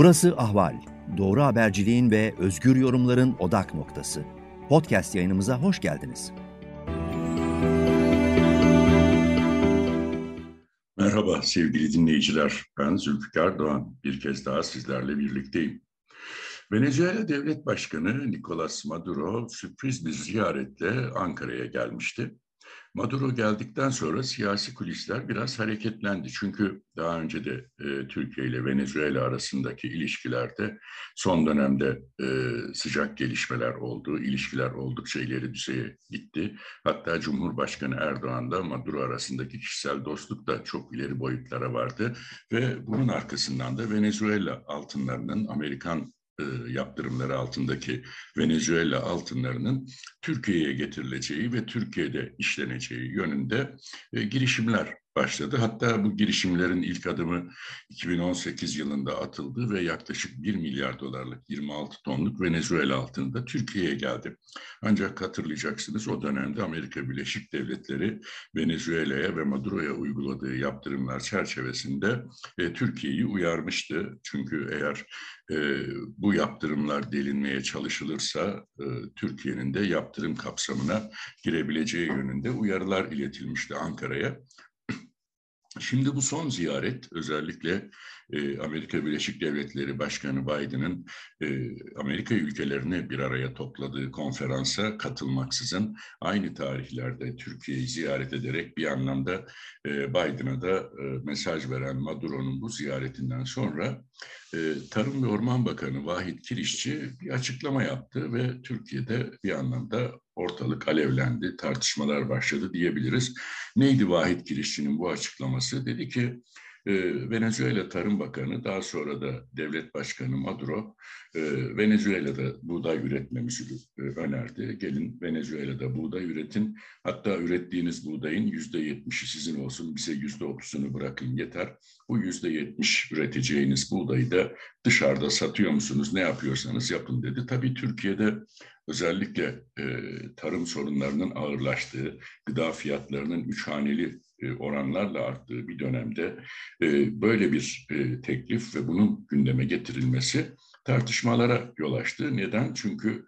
Burası Ahval. Doğru haberciliğin ve özgür yorumların odak noktası. Podcast yayınımıza hoş geldiniz. Merhaba sevgili dinleyiciler. Ben Zülfikar Doğan. Bir kez daha sizlerle birlikteyim. Venezuela Devlet Başkanı Nicolas Maduro sürpriz bir ziyaretle Ankara'ya gelmişti. Maduro geldikten sonra siyasi kulisler biraz hareketlendi. Çünkü daha önce de e, Türkiye ile Venezuela arasındaki ilişkilerde son dönemde e, sıcak gelişmeler oldu. İlişkiler oldukça ileri düzeye gitti. Hatta Cumhurbaşkanı Erdoğan da Maduro arasındaki kişisel dostluk da çok ileri boyutlara vardı. Ve bunun arkasından da Venezuela altınlarının Amerikan e, yaptırımları altındaki Venezuela altınlarının Türkiye'ye getirileceği ve Türkiye'de işleneceği yönünde e, girişimler başladı. Hatta bu girişimlerin ilk adımı 2018 yılında atıldı ve yaklaşık 1 milyar dolarlık 26 tonluk Venezuela altında Türkiye'ye geldi. Ancak hatırlayacaksınız o dönemde Amerika Birleşik Devletleri Venezuela'ya ve Maduro'ya uyguladığı yaptırımlar çerçevesinde e, Türkiye'yi uyarmıştı. Çünkü eğer e, bu yaptırımlar delinmeye çalışılırsa e, Türkiye'nin de yaptırım kapsamına girebileceği yönünde uyarılar iletilmişti Ankara'ya. Şimdi bu son ziyaret özellikle e, Amerika Birleşik Devletleri Başkanı Biden'ın e, Amerika ülkelerini bir araya topladığı konferansa katılmaksızın aynı tarihlerde Türkiye'yi ziyaret ederek bir anlamda e, Biden'a da e, mesaj veren Maduro'nun bu ziyaretinden sonra e, Tarım ve Orman Bakanı Vahit Kirişçi bir açıklama yaptı ve Türkiye'de bir anlamda ortalık alevlendi, tartışmalar başladı diyebiliriz. Neydi Vahit Kirişçi'nin bu açıklaması? Dedi ki e, Venezuela Tarım Bakanı daha sonra da Devlet Başkanı Maduro e, Venezuela'da buğday üretmemizi e, önerdi. Gelin Venezuela'da buğday üretin. Hatta ürettiğiniz buğdayın yüzde yetmişi sizin olsun. Bize yüzde otuzunu bırakın yeter. Bu yüzde yetmiş üreteceğiniz buğdayı da dışarıda satıyor musunuz? Ne yapıyorsanız yapın dedi. Tabii Türkiye'de özellikle e, tarım sorunlarının ağırlaştığı, gıda fiyatlarının üç haneli oranlarla arttığı bir dönemde e, böyle bir e, teklif ve bunun gündeme getirilmesi tartışmalara yol açtı. Neden? Çünkü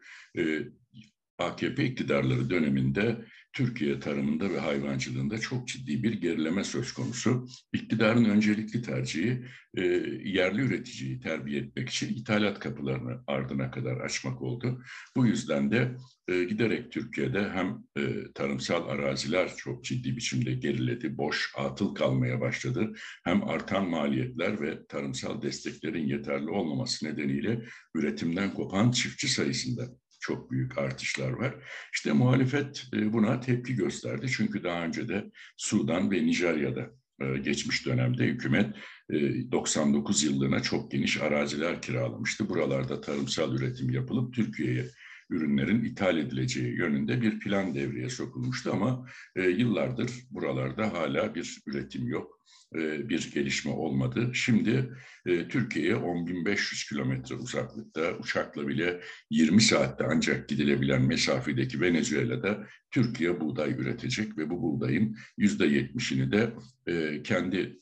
AKP iktidarları döneminde Türkiye tarımında ve hayvancılığında çok ciddi bir gerileme söz konusu. İktidarın öncelikli tercihi e, yerli üreticiyi terbiye etmek için ithalat kapılarını ardına kadar açmak oldu. Bu yüzden de e, giderek Türkiye'de hem e, tarımsal araziler çok ciddi biçimde geriledi, boş, atıl kalmaya başladı. Hem artan maliyetler ve tarımsal desteklerin yeterli olmaması nedeniyle üretimden kopan çiftçi sayısında çok büyük artışlar var. İşte muhalefet e, buna tepki gösterdi. Çünkü daha önce de Sudan ve Nijerya'da e, geçmiş dönemde hükümet 99 e, yıllığına çok geniş araziler kiralamıştı. Buralarda tarımsal üretim yapılıp Türkiye'ye ürünlerin ithal edileceği yönünde bir plan devreye sokulmuştu ama yıllardır buralarda hala bir üretim yok. E, bir gelişme olmadı. Şimdi e, Türkiye'ye 10.500 kilometre uzaklıkta uçakla bile 20 saatte ancak gidilebilen mesafedeki Venezuela'da Türkiye buğday üretecek ve bu buğdayın %70'ini de e, kendi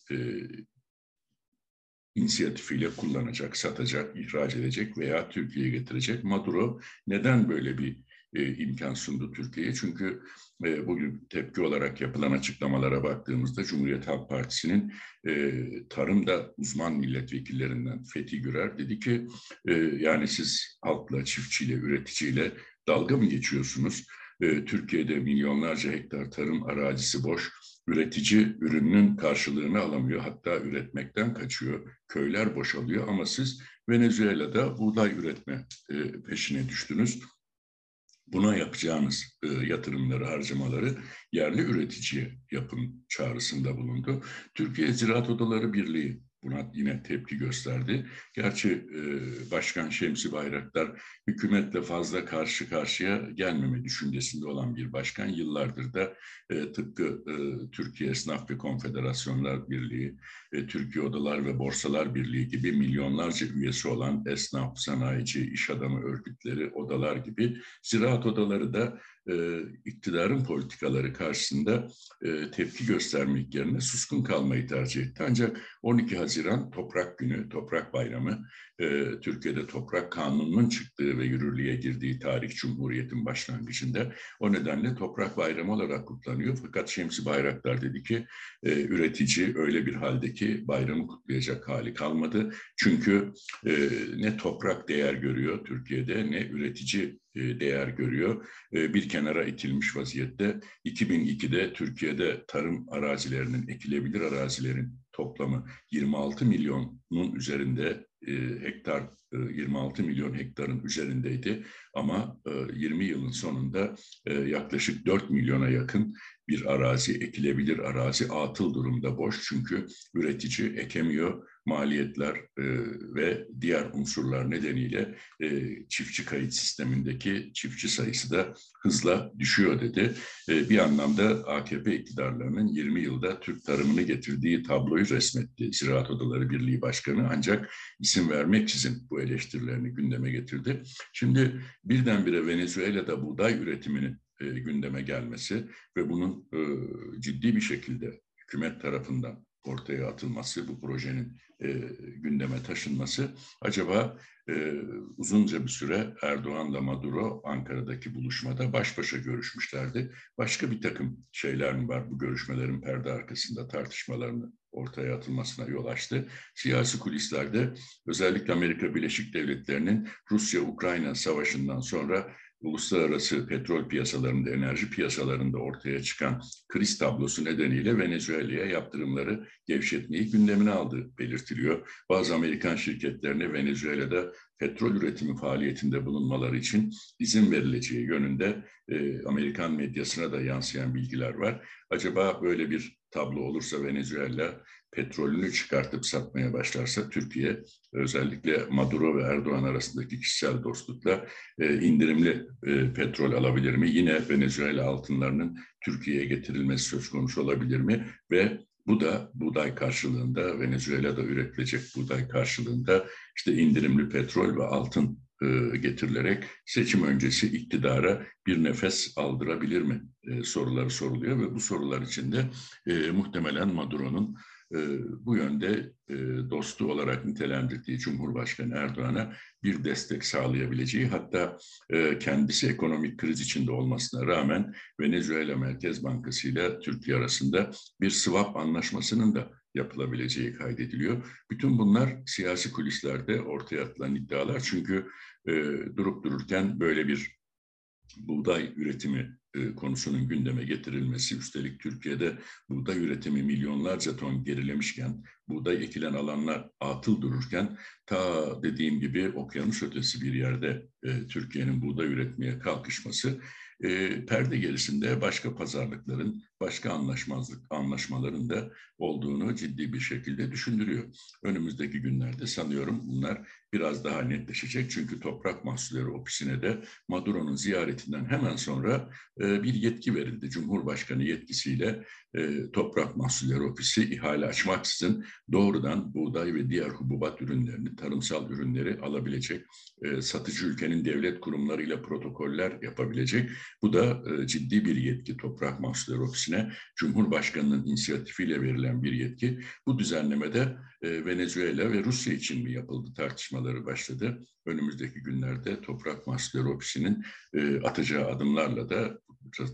inisiyatifiyle kullanacak, satacak, ihraç edecek veya Türkiye'ye getirecek. Maduro neden böyle bir e, imkan sundu Türkiye'ye. Çünkü e, bugün tepki olarak yapılan açıklamalara baktığımızda Cumhuriyet Halk Partisi'nin e, tarımda uzman milletvekillerinden Fethi Gürer dedi ki e, yani siz halkla, çiftçiyle, üreticiyle dalga mı geçiyorsunuz? E, Türkiye'de milyonlarca hektar tarım arazisi boş. Üretici ürünün karşılığını alamıyor. Hatta üretmekten kaçıyor. Köyler boşalıyor ama siz Venezuela'da buğday üretme e, peşine düştünüz buna yapacağınız e, yatırımları, harcamaları yerli üreticiye yapın çağrısında bulundu. Türkiye Ziraat Odaları Birliği buna yine tepki gösterdi. Gerçi e, Başkan Şemsi Bayraktar hükümetle fazla karşı karşıya gelmeme düşüncesinde olan bir başkan. Yıllardır da e, tıpkı e, Türkiye Esnaf ve Konfederasyonlar Birliği, e, Türkiye Odalar ve Borsalar Birliği gibi milyonlarca üyesi olan esnaf, sanayici, iş adamı örgütleri, odalar gibi ziraat odaları da e, iktidarın politikaları karşısında e, tepki göstermek yerine suskun kalmayı tercih etti. Ancak 12 Haziran Toprak Günü, Toprak Bayramı, e, Türkiye'de Toprak Kanunu'nun çıktığı ve yürürlüğe girdiği tarih Cumhuriyet'in başlangıcında o nedenle Toprak Bayramı olarak kutlanıyor. Fakat Şemsi Bayraktar dedi ki e, üretici öyle bir haldeki bayramı kutlayacak hali kalmadı. Çünkü e, ne toprak değer görüyor Türkiye'de ne üretici değer görüyor. E, bir kenara itilmiş vaziyette 2002'de Türkiye'de tarım arazilerinin, ekilebilir arazilerin toplamı 26 milyonun üzerinde e, hektar 26 milyon hektarın üzerindeydi ama 20 yılın sonunda yaklaşık 4 milyona yakın bir arazi, ekilebilir arazi atıl durumda boş. Çünkü üretici ekemiyor, maliyetler e, ve diğer unsurlar nedeniyle e, çiftçi kayıt sistemindeki çiftçi sayısı da hızla düşüyor dedi. E, bir anlamda AKP iktidarlarının 20 yılda Türk tarımını getirdiği tabloyu resmetti Ziraat Odaları Birliği Başkanı ancak isim vermeksizin bu eleştirilerini gündeme getirdi. Şimdi birdenbire Venezuela'da buğday üretiminin e, gündeme gelmesi ve bunun e, ciddi bir şekilde hükümet tarafından ortaya atılması, bu projenin e, gündeme taşınması acaba e, uzunca bir süre Erdoğan'la Maduro Ankara'daki buluşmada baş başa görüşmüşlerdi. Başka bir takım şeyler mi var bu görüşmelerin perde arkasında tartışmalarını ortaya atılmasına yol açtı. Siyasi kulislerde özellikle Amerika Birleşik Devletleri'nin Rusya-Ukrayna savaşından sonra uluslararası petrol piyasalarında, enerji piyasalarında ortaya çıkan kriz tablosu nedeniyle Venezuela'ya yaptırımları gevşetmeyi gündemine aldığı belirtiliyor. Bazı Amerikan şirketlerine Venezuela'da petrol üretimi faaliyetinde bulunmaları için izin verileceği yönünde e, Amerikan medyasına da yansıyan bilgiler var. Acaba böyle bir tablo olursa Venezuela petrolünü çıkartıp satmaya başlarsa Türkiye özellikle Maduro ve Erdoğan arasındaki kişisel dostlukla e, indirimli e, petrol alabilir mi? Yine Venezuela altınlarının Türkiye'ye getirilmesi söz konusu olabilir mi? Ve bu da buğday karşılığında Venezuela'da üretilecek buğday karşılığında işte indirimli petrol ve altın getirilerek seçim öncesi iktidara bir nefes aldırabilir mi e, soruları soruluyor ve bu sorular içinde e, muhtemelen Maduro'nun e, bu yönde e, dostu olarak nitelendirdiği Cumhurbaşkanı Erdoğan'a bir destek sağlayabileceği hatta e, kendisi ekonomik kriz içinde olmasına rağmen Venezuela Merkez Bankası ile Türkiye arasında bir swap anlaşmasının da yapılabileceği kaydediliyor. Bütün bunlar siyasi kulislerde ortaya atılan iddialar çünkü e, durup dururken böyle bir buğday üretimi e, konusunun gündeme getirilmesi, üstelik Türkiye'de buğday üretimi milyonlarca ton gerilemişken, buğday ekilen alanlar atıl dururken, ta dediğim gibi okyanus ötesi bir yerde e, Türkiye'nin buğday üretmeye kalkışması, e, perde gerisinde başka pazarlıkların, başka anlaşmazlık anlaşmaların da olduğunu ciddi bir şekilde düşündürüyor. Önümüzdeki günlerde sanıyorum bunlar biraz daha netleşecek. Çünkü Toprak Mahsulleri Ofisi'ne de Maduro'nun ziyaretinden hemen sonra e, bir yetki verildi. Cumhurbaşkanı yetkisiyle e, Toprak Mahsulleri Ofisi ihale açmaksızın doğrudan buğday ve diğer hububat ürünlerini, tarımsal ürünleri alabilecek, e, satıcı ülkenin devlet kurumlarıyla protokoller yapabilecek. Bu da e, ciddi bir yetki Toprak Mahsulleri Ofisi'ne. Cumhurbaşkanının inisiyatifiyle verilen bir yetki. Bu düzenlemede e, Venezuela ve Rusya için mi yapıldı tartışmaları başladı. Önümüzdeki günlerde Toprak Mahsulleri Ofisi'nin e, atacağı adımlarla da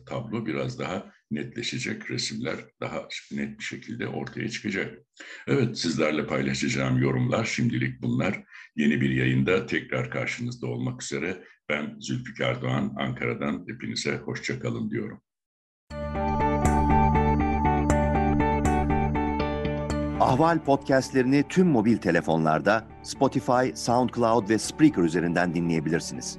tablo biraz daha netleşecek, resimler daha net bir şekilde ortaya çıkacak. Evet, sizlerle paylaşacağım yorumlar şimdilik bunlar. Yeni bir yayında tekrar karşınızda olmak üzere. Ben Zülfikar Doğan, Ankara'dan hepinize hoşçakalın diyorum. Ahval podcastlerini tüm mobil telefonlarda Spotify, SoundCloud ve Spreaker üzerinden dinleyebilirsiniz.